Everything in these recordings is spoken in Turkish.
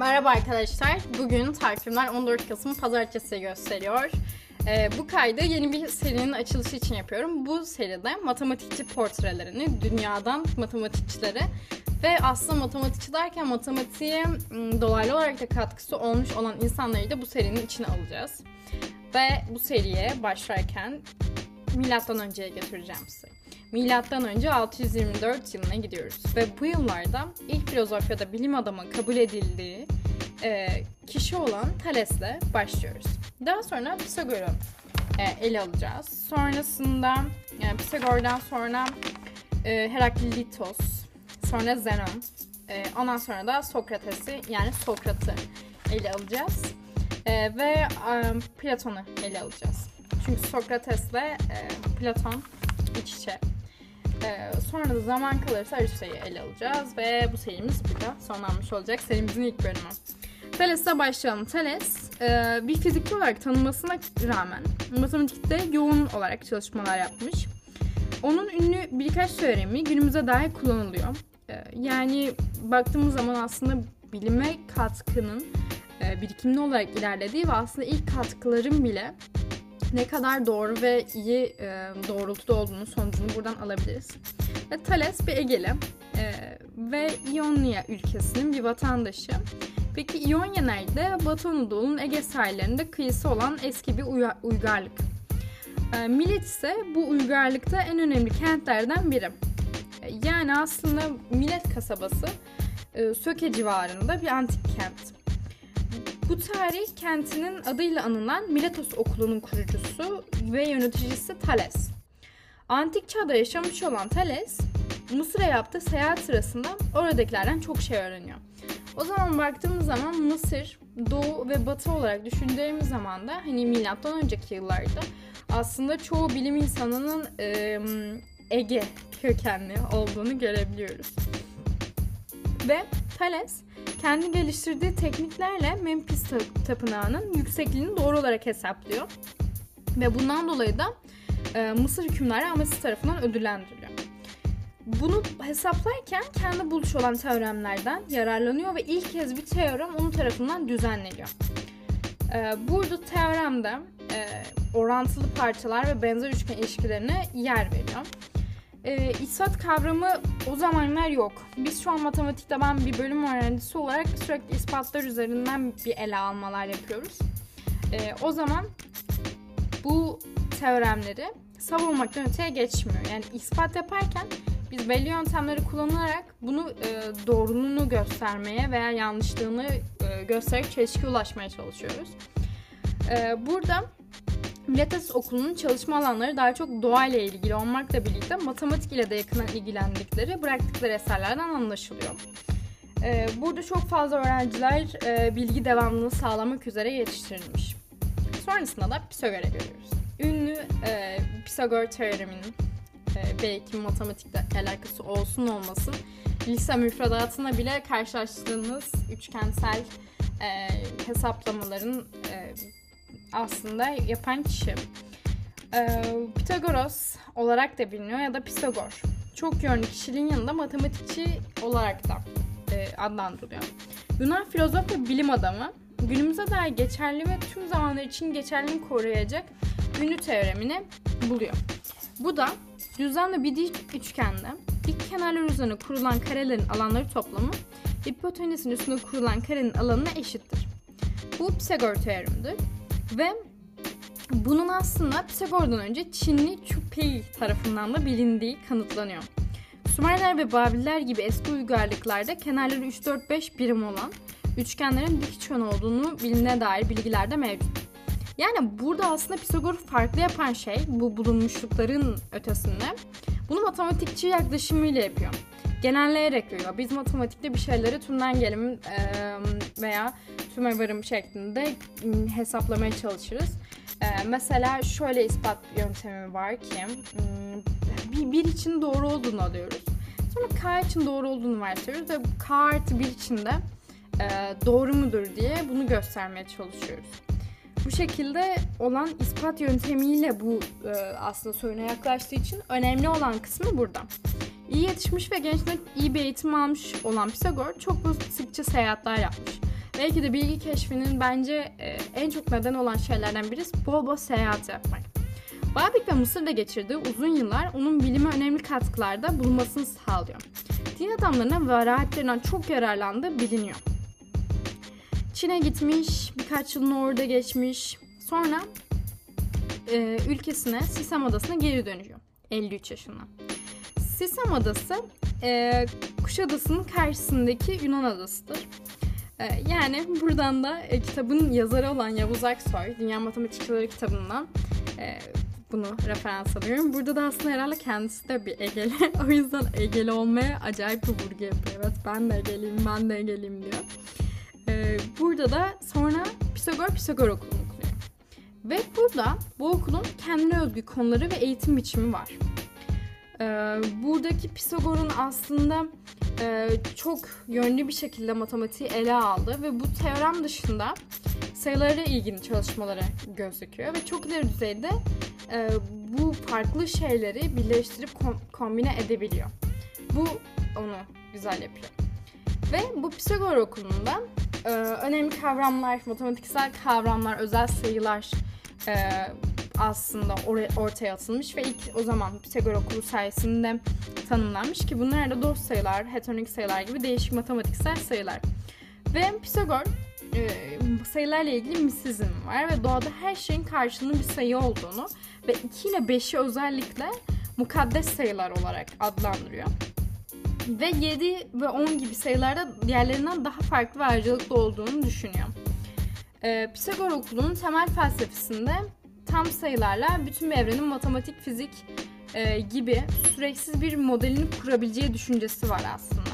Merhaba arkadaşlar. Bugün takvimler 14 Kasım Pazartesi gösteriyor. Ee, bu kaydı yeni bir serinin açılışı için yapıyorum. Bu seride matematikçi portrelerini, dünyadan matematikçilere ve aslında matematikçi derken matematiğe dolaylı olarak da katkısı olmuş olan insanları da bu serinin içine alacağız. Ve bu seriye başlarken milattan önceye götüreceğim sizi. Milattan önce 624 yılına gidiyoruz ve bu yıllarda ilk filozofyada bilim adamı kabul edildiği e, kişi olan Thales'le başlıyoruz. Daha sonra Pisagor'u e, ele alacağız. Sonrasında yani Pisagor'dan sonra e, Heraklitos, sonra Zenon, e, ondan sonra da Sokrates'i yani Sokrat'ı ele alacağız. E, ve e, Platon'u ele alacağız. Çünkü Sokrates'le e, Platon iç içe. Ee, sonra da zaman kalırsa Aristo'yu ele alacağız ve bu serimiz burada sonlanmış olacak. Serimizin ilk bölümü. Thales'e başlayalım. Thales e, bir fizikçi olarak tanınmasına rağmen matematikte yoğun olarak çalışmalar yapmış. Onun ünlü birkaç teoremi günümüze dair kullanılıyor. E, yani baktığımız zaman aslında bilime katkının e, birikimli olarak ilerlediği ve aslında ilk katkıların bile ne kadar doğru ve iyi e, doğrultuda olduğunu sonucunu buradan alabiliriz. Ve Thales bir Egeli e, ve İonya ülkesinin bir vatandaşı. Peki İonya nerede? Batı Anadolu'nun Ege sahillerinde kıyısı olan eski bir uya- uygarlık. E, Milet ise bu uygarlıkta en önemli kentlerden biri. E, yani aslında Milet kasabası e, Söke civarında bir antik kent. Bu tarih kentinin adıyla anılan Miletos okulunun kurucusu ve yöneticisi Thales. Antik çağda yaşamış olan Thales, Mısır'a yaptığı seyahat sırasında oradakilerden çok şey öğreniyor. O zaman baktığımız zaman Mısır, Doğu ve Batı olarak düşündüğümüz zaman da hani milattan önceki yıllarda aslında çoğu bilim insanının e, Ege kökenli olduğunu görebiliyoruz. Ve Thales kendi geliştirdiği tekniklerle Memphis ta- tapınağının yüksekliğini doğru olarak hesaplıyor. Ve bundan dolayı da e, Mısır hükümleri Amesis tarafından ödüllendiriliyor. Bunu hesaplarken kendi buluş olan teoremlerden yararlanıyor ve ilk kez bir teorem onun tarafından düzenleniyor. E, burada teoremde e, orantılı parçalar ve benzer üçgen ilişkilerine yer veriyor. E, ispat kavramı o zamanlar yok. Biz şu an matematikte ben bir bölüm öğrencisi olarak sürekli ispatlar üzerinden bir ele almalar yapıyoruz. E, o zaman bu teoremleri savunmaktan öteye geçmiyor. Yani ispat yaparken biz belli yöntemleri kullanarak bunu e, doğruluğunu göstermeye veya yanlışlığını e, göstererek çelişkiye ulaşmaya çalışıyoruz. E, burada Miletus Okulu'nun çalışma alanları daha çok doğayla ilgili olmakla birlikte matematik ile de yakından ilgilendikleri, bıraktıkları eserlerden anlaşılıyor. Ee, burada çok fazla öğrenciler e, bilgi devamlılığı sağlamak üzere yetiştirilmiş. Sonrasında da Pisagor'u görüyoruz. Ünlü e, Pisagor teoreminin e, belki matematikle alakası olsun olmasın lise müfredatına bile karşılaştığınız üçgensel hesaplamaların aslında yapan kişi. Ee, Pitagoras olarak da biliniyor ya da Pisagor. Çok yönlü kişiliğin yanında matematikçi olarak da e, adlandırılıyor. Yunan filozof ve bilim adamı günümüze dair geçerli ve tüm zamanlar için geçerliliğini koruyacak ünlü teoremini buluyor. Bu da düzenli bir dik üçgende dik kenarlar üzerine kurulan karelerin alanları toplamı hipotenüsün üstünde kurulan karenin alanına eşittir. Bu Pisagor teoremidir. Ve bunun aslında Pisagor'dan önce Çinli Çupei tarafından da bilindiği kanıtlanıyor. Sümerler ve Babiller gibi eski uygarlıklarda kenarları 3-4-5 birim olan üçgenlerin dik üçgen olduğunu biline dair bilgiler de mevcut. Yani burada aslında Pisagor farklı yapan şey bu bulunmuşlukların ötesinde bunu matematikçi yaklaşımıyla yapıyor. Genelleyerek görüyor. Biz matematikte bir şeyleri tümden gelim veya tüme varım şeklinde hesaplamaya çalışırız. Mesela şöyle ispat yöntemi var ki bir, bir için doğru olduğunu alıyoruz. Sonra K için doğru olduğunu varsayıyoruz ve K artı bir için de doğru mudur diye bunu göstermeye çalışıyoruz. Bu şekilde olan ispat yöntemiyle bu aslında soruna yaklaştığı için önemli olan kısmı burada. İyi yetişmiş ve gençler iyi bir eğitim almış olan Pisagor çok sıkça seyahatler yapmış belki de bilgi keşfinin bence e, en çok neden olan şeylerden birisi bol bol seyahat yapmak. Babik ve Mısır'da geçirdiği uzun yıllar onun bilime önemli katkılarda bulunmasını sağlıyor. Din adamlarına ve rahatlerinden çok yararlandığı biliniyor. Çin'e gitmiş, birkaç yılını orada geçmiş. Sonra e, ülkesine, Sisam Adası'na geri dönüyor. 53 yaşında. Sisam Adası e, Kuşadası'nın karşısındaki Yunan adasıdır. E, yani buradan da e, kitabın yazarı olan Yavuz Aksoy, Dünya Matematikçileri kitabından e, bunu referans alıyorum. Burada da aslında herhalde kendisi de bir Egeli. o yüzden Egeli olmaya acayip bir vurgu yapıyor. Evet ben de Egeliyim, ben de Egeliyim diyor. Ee, burada da sonra Pisagor Pisagor okulunu kuruyor. Ve burada bu okulun kendine özgü konuları ve eğitim biçimi var. Ee, buradaki Pisagor'un aslında e, çok yönlü bir şekilde matematiği ele aldı ve bu teorem dışında sayılara ilgili çalışmaları gözüküyor ve çok ileri düzeyde e, bu farklı şeyleri birleştirip kom- kombine edebiliyor. Bu onu güzel yapıyor. Ve bu Pisagor okulunda e, önemli kavramlar, matematiksel kavramlar, özel sayılar aslında or- ortaya atılmış ve ilk o zaman Pisagor okulu sayesinde tanımlanmış ki bunlar da dost sayılar, heteronik sayılar gibi değişik matematiksel sayılar. Ve Pisagor e, sayılarla ilgili misizm var ve doğada her şeyin karşılığında bir sayı olduğunu ve 2 ile 5'i özellikle mukaddes sayılar olarak adlandırıyor. Ve 7 ve 10 gibi sayılarda diğerlerinden daha farklı ve ayrıcalıklı olduğunu düşünüyor. Ee, Pisagor okulunun temel felsefesinde tam sayılarla bütün bir evrenin matematik, fizik e, gibi süreksiz bir modelini kurabileceği düşüncesi var aslında.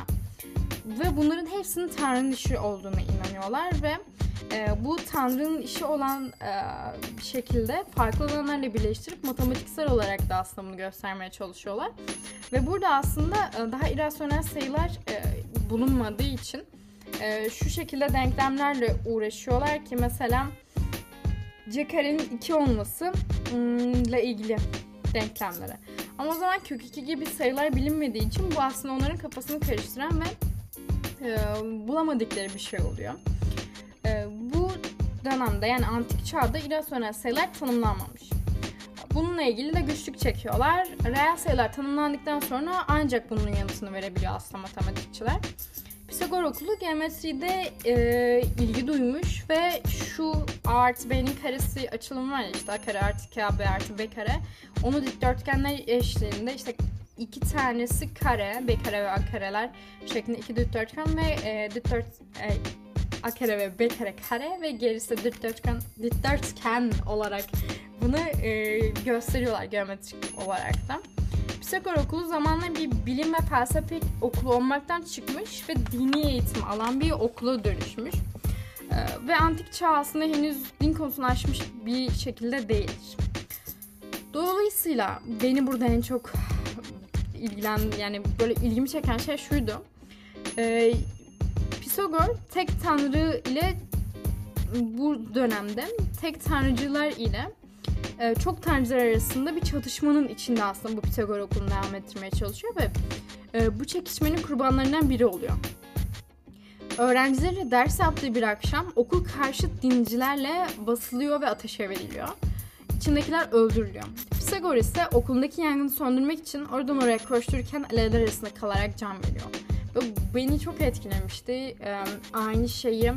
Ve bunların hepsinin Tanrı'nın işi olduğuna inanıyorlar ve e, bu Tanrı'nın işi olan e, bir şekilde farklı alanlarla birleştirip matematiksel olarak da aslında bunu göstermeye çalışıyorlar. Ve burada aslında e, daha irrasyonel sayılar e, bulunmadığı için e, şu şekilde denklemlerle uğraşıyorlar ki mesela c karenin 2 olması ile ilgili denklemlere. Ama o zaman kök 2 gibi sayılar bilinmediği için bu aslında onların kafasını karıştıran ve e, bulamadıkları bir şey oluyor. E, bu dönemde yani antik çağda irrasyonel sayılar tanımlanmamış. Bununla ilgili de güçlük çekiyorlar. Reel sayılar tanımlandıktan sonra ancak bunun yanıtını verebiliyor aslında matematikçiler. Pisagor okulu geometride e, ilgi duymuş ve şu A artı B'nin karesi açılımı var işte A kare artı 2 B artı B kare. Onu dikdörtgenler eşliğinde işte iki tanesi kare, B kare ve A kareler şeklinde iki dikdörtgen ve e, dikdört, e, A kare ve B kare kare ve gerisi dikdörtgen, dikdörtgen olarak bunu e, gösteriyorlar geometrik olarak da. Pisagor okulu zamanla bir bilim ve felsefe okulu olmaktan çıkmış ve dini eğitim alan bir okula dönüşmüş. Ee, ve antik çağ aslında henüz din konusunu aşmış bir şekilde değildir. Dolayısıyla beni burada en çok ilgilen yani böyle ilgimi çeken şey şuydu. Ee, Pisagor tek tanrı ile bu dönemde tek tanrıcılar ile e, çok tanrıcılar arasında bir çatışmanın içinde aslında bu Pisagor okulunu devam ettirmeye çalışıyor ve e, bu çekişmenin kurbanlarından biri oluyor. Öğrencileri ders yaptığı bir akşam okul karşıt dincilerle basılıyor ve ateşe veriliyor. İçindekiler öldürülüyor. Pisagor ise okulundaki yangını söndürmek için oradan oraya koştururken alevler arasında kalarak can veriyor. Ve beni çok etkilemişti. Ee, aynı şeyi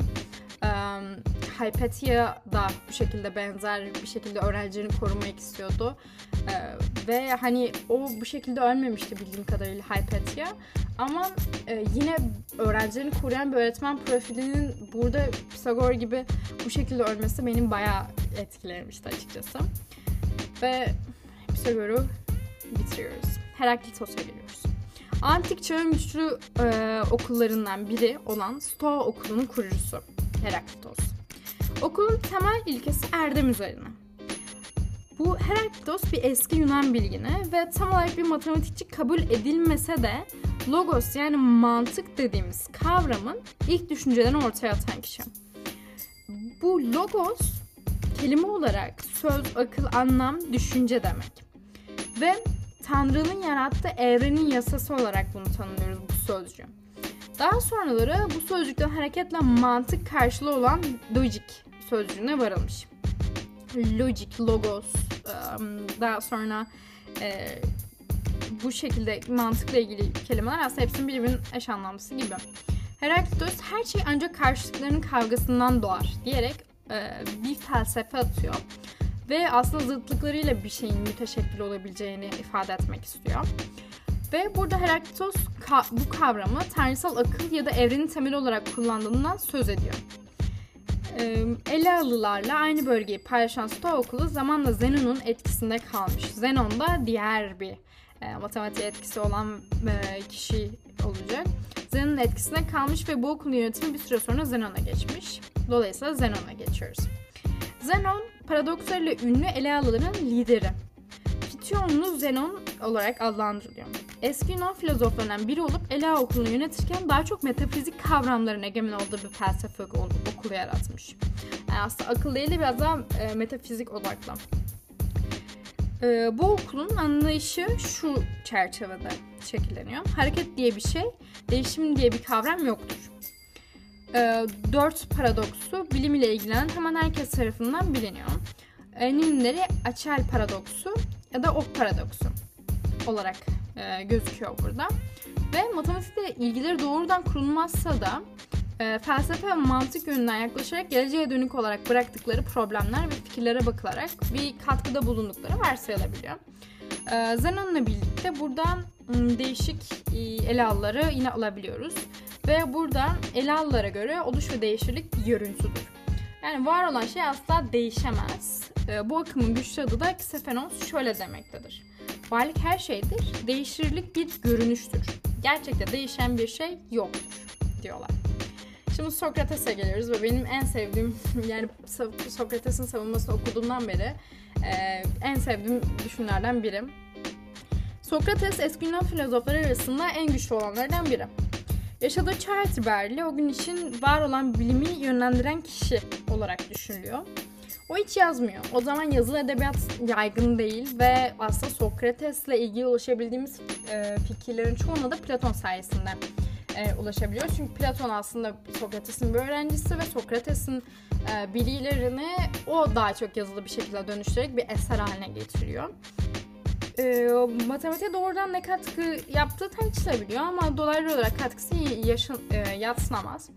Hypatia da bu şekilde benzer bir şekilde öğrencilerini korumak istiyordu. Ee, ve hani o bu şekilde ölmemişti bildiğim kadarıyla Hypatia. Ama e, yine öğrencilerini koruyan bir öğretmen profilinin burada Pisagor gibi bu şekilde ölmesi benim bayağı etkilemişti açıkçası. Ve Pisagor'u bitiriyoruz. Heraklitos'a geliyoruz. Antik çağın güçlü e, okullarından biri olan Stoa okulunun kurucusu Heraklitos. Okulun temel ilkesi erdem üzerine. Bu Heraklitos bir eski Yunan bilgini ve tam olarak bir matematikçi kabul edilmese de logos yani mantık dediğimiz kavramın ilk düşüncelerini ortaya atan kişi. Bu logos kelime olarak söz, akıl, anlam, düşünce demek. Ve Tanrı'nın yarattığı evrenin yasası olarak bunu tanımlıyoruz bu sözcüğü. Daha sonraları bu sözcükten hareketle mantık karşılığı olan logic sözcüğüne varılmış. Logic, logos, daha sonra bu şekilde mantıkla ilgili kelimeler aslında hepsinin birbirinin eş anlamlısı gibi. Heraklitos her şey ancak karşılıklarının kavgasından doğar diyerek bir felsefe atıyor. Ve aslında zıtlıklarıyla bir şeyin müteşekkil olabileceğini ifade etmek istiyor. Ve burada Heraklitos ka- bu kavramı tanrısal akıl ya da evrenin temeli olarak kullandığından söz ediyor. Elalılarla aynı bölgeyi paylaşan Stoa okulu zamanla Zenon'un etkisinde kalmış. Zenon da diğer bir e, matematiğe etkisi olan e, kişi olacak. Zenon'un etkisinde kalmış ve bu okulun yönetimi bir süre sonra Zenon'a geçmiş. Dolayısıyla Zenon'a geçiyoruz. Zenon paradokslarıyla ünlü Elalıların lideri. Fityonlu Zenon olarak adlandırılıyor. Eski Yunan filozoflarından biri olup Ela okulunu yönetirken daha çok metafizik kavramların egemen olduğu bir felsefe okulu yaratmış. Yani aslında akıl değil de biraz daha e, metafizik odaklı. E, bu okulun anlayışı şu çerçevede şekilleniyor. Hareket diye bir şey, değişim diye bir kavram yoktur. E, dört paradoksu bilim ile ilgilenen hemen herkes tarafından biliniyor. Enimleri açel paradoksu ya da ok paradoksu olarak e, gözüküyor burada. Ve matematikle ilgileri doğrudan kurulmazsa da e, felsefe ve mantık yönünden yaklaşarak geleceğe dönük olarak bıraktıkları problemler ve fikirlere bakılarak bir katkıda bulundukları varsayılabiliyor. E, Zenon'la birlikte buradan değişik e, ele alları yine alabiliyoruz. Ve buradan ele allara göre oluş ve değişirlik görüntüdür. Yani var olan şey asla değişemez. E, bu akımın güçlü adı da Xephenos şöyle demektedir. Varlık her şeydir, değişirlik bir görünüştür. Gerçekte değişen bir şey yoktur diyorlar. Şimdi Sokrates'e geliyoruz ve benim en sevdiğim yani Sokrates'in savunmasını okuduğumdan beri e, en sevdiğim düşünürlerden biri. Sokrates eski Yunan filozofları arasında en güçlü olanlardan biri. Yaşadığı çağ itibariyle o gün için var olan bilimi yönlendiren kişi olarak düşünülüyor. O hiç yazmıyor. O zaman yazılı edebiyat yaygın değil ve aslında Sokrates'le ilgili ulaşabildiğimiz e, fikirlerin çoğuna da Platon sayesinde e, ulaşabiliyoruz. Çünkü Platon aslında Sokrates'in bir öğrencisi ve Sokrates'in e, bilgilerini o daha çok yazılı bir şekilde dönüştürerek bir eser haline getiriyor. E, matematiğe doğrudan ne katkı yaptığı tartışılabiliyor ama dolaylı olarak katkısı yaşın, e, yatsınamaz.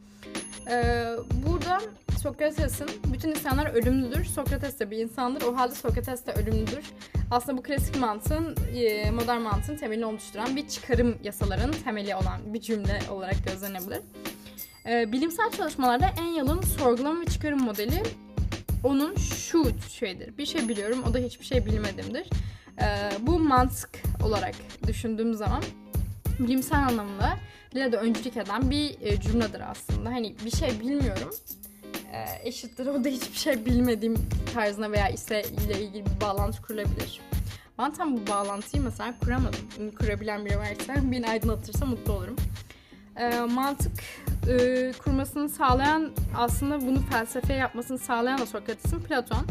E, burada Sokrates'in bütün insanlar ölümlüdür. Sokrates de bir insandır. O halde Sokrates de ölümlüdür. Aslında bu klasik mantığın, e, modern mantığın temelini oluşturan bir çıkarım yasalarının temeli olan bir cümle olarak gözlenebilir. E, bilimsel çalışmalarda en yalın sorgulama ve çıkarım modeli onun şu şeydir. Bir şey biliyorum, o da hiçbir şey bilmedimdir. E, bu mantık olarak düşündüğüm zaman bilimsel anlamda de öncülük eden bir cümledir aslında. Hani bir şey bilmiyorum e, eşittir o da hiçbir şey bilmediğim tarzına veya ise ile ilgili bir bağlantı kurulabilir. Ben tam bu bağlantıyı mesela kuramadım. Kurabilen biri varsa beni aydınlatırsa mutlu olurum. E, mantık e, kurmasını sağlayan aslında bunu felsefe yapmasını sağlayan da Sokrates'in Platon.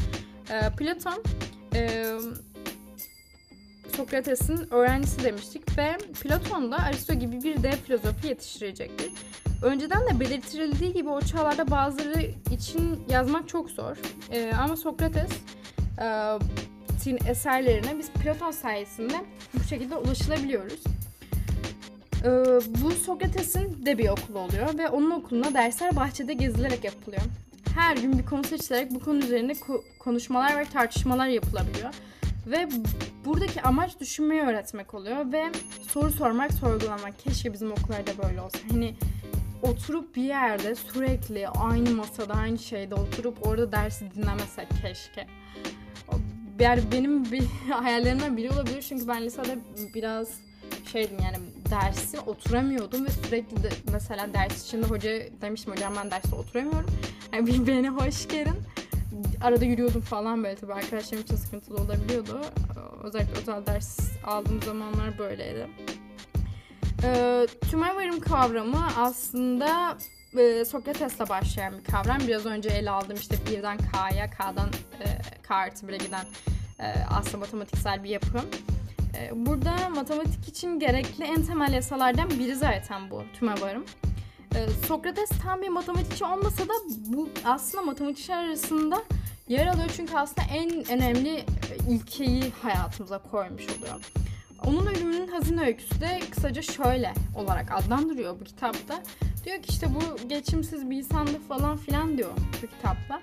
E, Platon e, Sokrates'in öğrencisi demiştik ve Platon da Aristo gibi bir dev filozofi yetiştirecektir. Önceden de belirtildiği gibi o çağlarda bazıları için yazmak çok zor. Ee, ama Sokrates e, eserlerine biz Platon sayesinde bu şekilde ulaşılabiliyoruz. Ee, bu Sokrates'in de bir okulu oluyor ve onun okulunda dersler bahçede gezilerek yapılıyor. Her gün bir konu seçilerek bu konu üzerine ko- konuşmalar ve tartışmalar yapılabiliyor. Ve buradaki amaç düşünmeyi öğretmek oluyor ve soru sormak, sorgulamak. Keşke bizim okullarda böyle olsa. Hani oturup bir yerde sürekli aynı masada aynı şeyde oturup orada dersi dinlemesek keşke. Yani benim bir hayallerimden biri olabilir çünkü ben lisede biraz şeydim yani dersi oturamıyordum ve sürekli de mesela ders içinde hoca demiştim hocam ben derste oturamıyorum. Yani beni hoş gelin. Arada yürüyordum falan böyle tabii arkadaşlarım için sıkıntılı olabiliyordu. Özellikle özel ders aldığım zamanlar böyleydi. E, tümel varım kavramı aslında e, Sokrates'le başlayan bir kavram. Biraz önce ele aldım işte birden K'ya, K'dan e, K artı 1'e giden e, aslında matematiksel bir yapım. E, burada matematik için gerekli en temel yasalardan biri zaten bu tümel varım. Ee, Sokrates tam bir matematikçi olmasa da bu aslında matematikçiler arasında yer alıyor çünkü aslında en önemli e, ilkeyi hayatımıza koymuş oluyor. Onun ölümünün hazine öyküsü de kısaca şöyle olarak adlandırıyor bu kitapta. Diyor ki işte bu geçimsiz bir insandı falan filan diyor bu kitapta.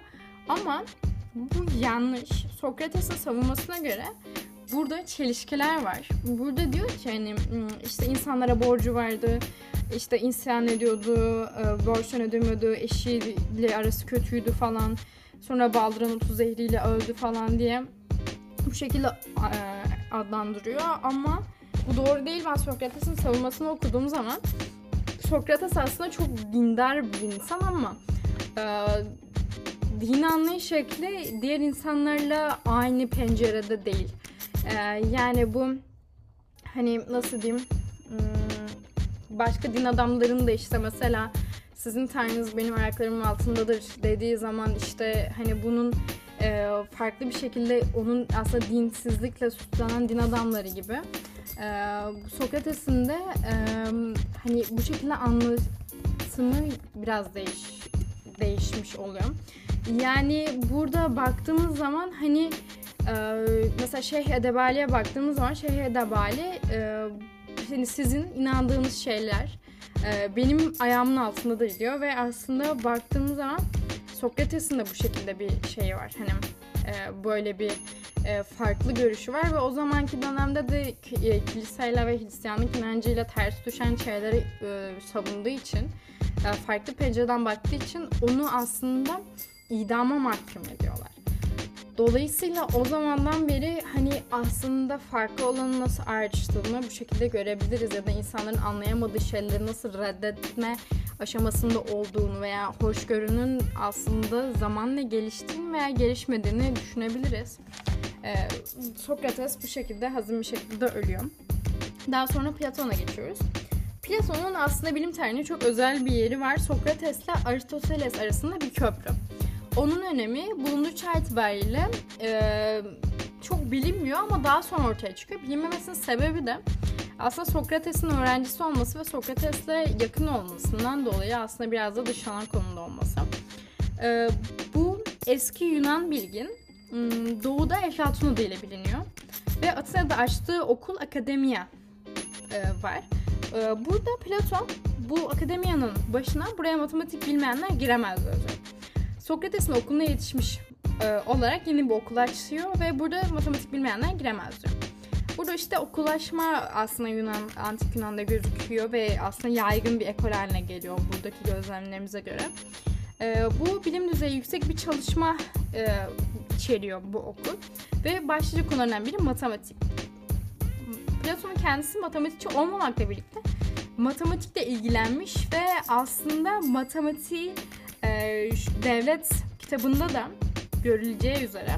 Ama bu yanlış. Sokrates'in savunmasına göre burada çelişkiler var. Burada diyor ki hani hmm, işte insanlara borcu vardı, işte isyan ediyordu, e, borçtan ödemiyordu, eşiyle arası kötüydü falan. Sonra baldıran otu zehriyle öldü falan diye bu şekilde e, adlandırıyor ama bu doğru değil. Ben Sokrates'in savunmasını okuduğum zaman Sokrates aslında çok dindar bir insan ama e, din anlayış şekli diğer insanlarla aynı pencerede değil. E, yani bu hani nasıl diyeyim hmm, başka din adamlarının da işte mesela sizin tanrınız benim ayaklarımın altındadır dediği zaman işte hani bunun e, farklı bir şekilde onun aslında dinsizlikle suçlanan din adamları gibi. E, Sokrates'in de e, hani bu şekilde anlatımı biraz değiş değişmiş oluyor. Yani burada baktığımız zaman hani e, mesela Şeyh Edebali'ye baktığımız zaman Şeyh Edebali e, hani sizin inandığınız şeyler e, benim ayağımın altındadır diyor ve aslında baktığımız zaman Sokrates'in de bu şekilde bir şeyi var. Hani e, böyle bir e, farklı görüşü var ve o zamanki dönemde de e, kiliseyle ve Hristiyanlık inancıyla ters düşen şeyleri e, savunduğu için e, farklı pencereden baktığı için onu aslında idama mahkum ediyorlar. Dolayısıyla o zamandan beri hani aslında farklı olanı nasıl ayrıştığını bu şekilde görebiliriz ya da insanların anlayamadığı şeyleri nasıl reddetme aşamasında olduğunu veya hoşgörünün aslında zamanla geliştiğini veya gelişmediğini düşünebiliriz. Ee, Sokrates bu şekilde hazin bir şekilde ölüyor. Daha sonra Platon'a geçiyoruz. Platon'un aslında bilim tarihinde çok özel bir yeri var. Sokrates ile Aristoteles arasında bir köprü. Onun önemi bulunduğu çağ itibariyle e, çok bilinmiyor ama daha sonra ortaya çıkıyor. Bilinmemesinin sebebi de aslında Sokrates'in öğrencisi olması ve Sokrates'le yakın olmasından dolayı aslında biraz da dışlanan konumda olması. E, bu eski Yunan bilgin hmm, doğuda Eflatun adıyla biliniyor. Ve Atina'da açtığı okul Akademiya e, var. E, burada Platon bu akademiyanın başına buraya matematik bilmeyenler giremez diyor. Sokrates'in okuluna yetişmiş e, olarak yeni bir okul açıyor ve burada matematik bilmeyenler giremez diyor. Burada işte okullaşma aslında Yunan, antik Yunan'da gözüküyor ve aslında yaygın bir ekol haline geliyor buradaki gözlemlerimize göre. E, bu bilim düzeyi yüksek bir çalışma e, içeriyor bu okul ve başlıca konularından biri matematik. Platon kendisi matematikçi olmamakla birlikte matematikle ilgilenmiş ve aslında matematiği e, devlet kitabında da görüleceği üzere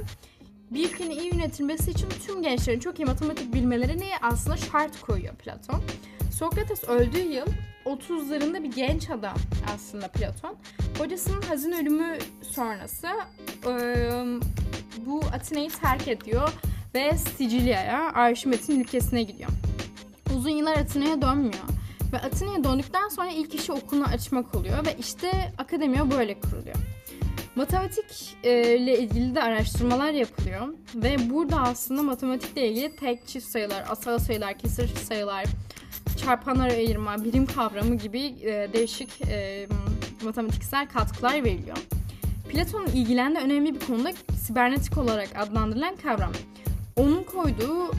bir ülkenin iyi yönetilmesi için tüm gençlerin çok iyi matematik bilmelerini aslında şart koyuyor Platon. Sokrates öldüğü yıl 30'larında bir genç adam aslında Platon. Hocasının hazin ölümü sonrası e, bu Atina'yı terk ediyor ve Sicilya'ya, Arşimet'in ülkesine gidiyor. Uzun yıllar Atina'ya dönmüyor. Ve Atina'ya döndükten sonra ilk işi okulunu açmak oluyor ve işte akademiye böyle kuruluyor. Matematik e, ile ilgili de araştırmalar yapılıyor ve burada aslında matematikle ilgili tek çift sayılar, asal sayılar, kesir sayılar, çarpanlara ayırma, birim kavramı gibi e, değişik e, matematiksel katkılar veriliyor. Platon'un ilgilendiği önemli bir konuda sibernetik olarak adlandırılan kavram. Onun koyduğu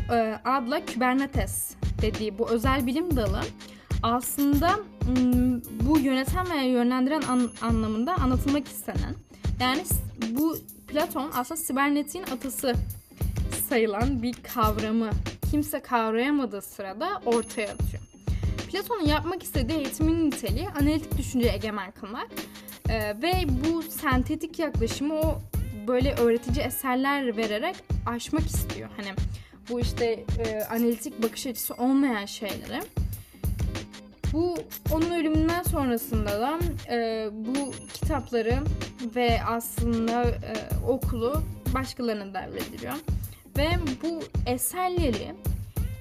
adla Kubernetes dediği bu özel bilim dalı aslında bu yöneten veya yönlendiren an, anlamında anlatılmak istenen yani bu Platon aslında sibernetiğin atası sayılan bir kavramı kimse kavrayamadığı sırada ortaya atıyor. Platon'un yapmak istediği eğitimin niteliği analitik düşünceye egemen kılmak ee, ve bu sentetik yaklaşımı o böyle öğretici eserler vererek aşmak istiyor. Hani bu işte e, analitik bakış açısı olmayan şeyleri bu onun ölümünden sonrasında da e, bu kitapları ve aslında e, okulu başkalarına devrediliyor. Ve bu eserleri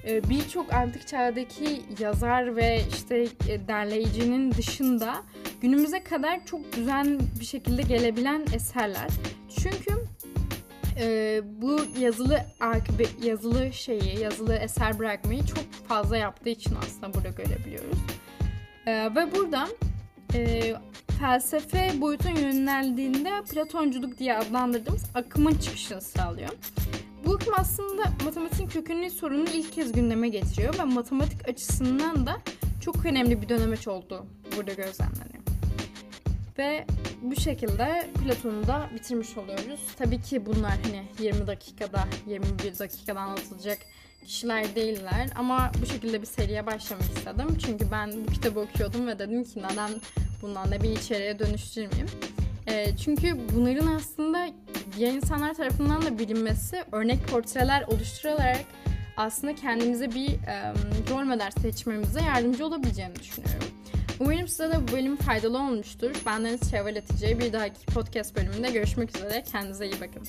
e, birçok antik çağdaki yazar ve işte e, derleyicinin dışında günümüze kadar çok düzen bir şekilde gelebilen eserler. Çünkü e, bu yazılı yazılı şeyi, yazılı eser bırakmayı çok fazla yaptığı için aslında burada görebiliyoruz. E, ve burada e, felsefe boyutun yöneldiğinde Platonculuk diye adlandırdığımız akımın çıkışını sağlıyor. Bu akım aslında matematiğin kökenli sorununu ilk kez gündeme getiriyor ve matematik açısından da çok önemli bir dönemeç olduğu burada gözlemleniyor. Ve bu şekilde Platon'u da bitirmiş oluyoruz. Tabii ki bunlar hani 20 dakikada, 21 dakikada anlatılacak kişiler değiller. Ama bu şekilde bir seriye başlamak istedim. Çünkü ben bu kitabı okuyordum ve dedim ki neden bundan da bir içeriye dönüştürmeyeyim. E, çünkü bunların aslında diğer insanlar tarafından da bilinmesi örnek portreler oluşturarak aslında kendimize bir e, rol model seçmemize yardımcı olabileceğini düşünüyorum. Umarım size de bu bölüm faydalı olmuştur. Bendeniz Şevval Hatice. Bir dahaki podcast bölümünde görüşmek üzere. Kendinize iyi bakın.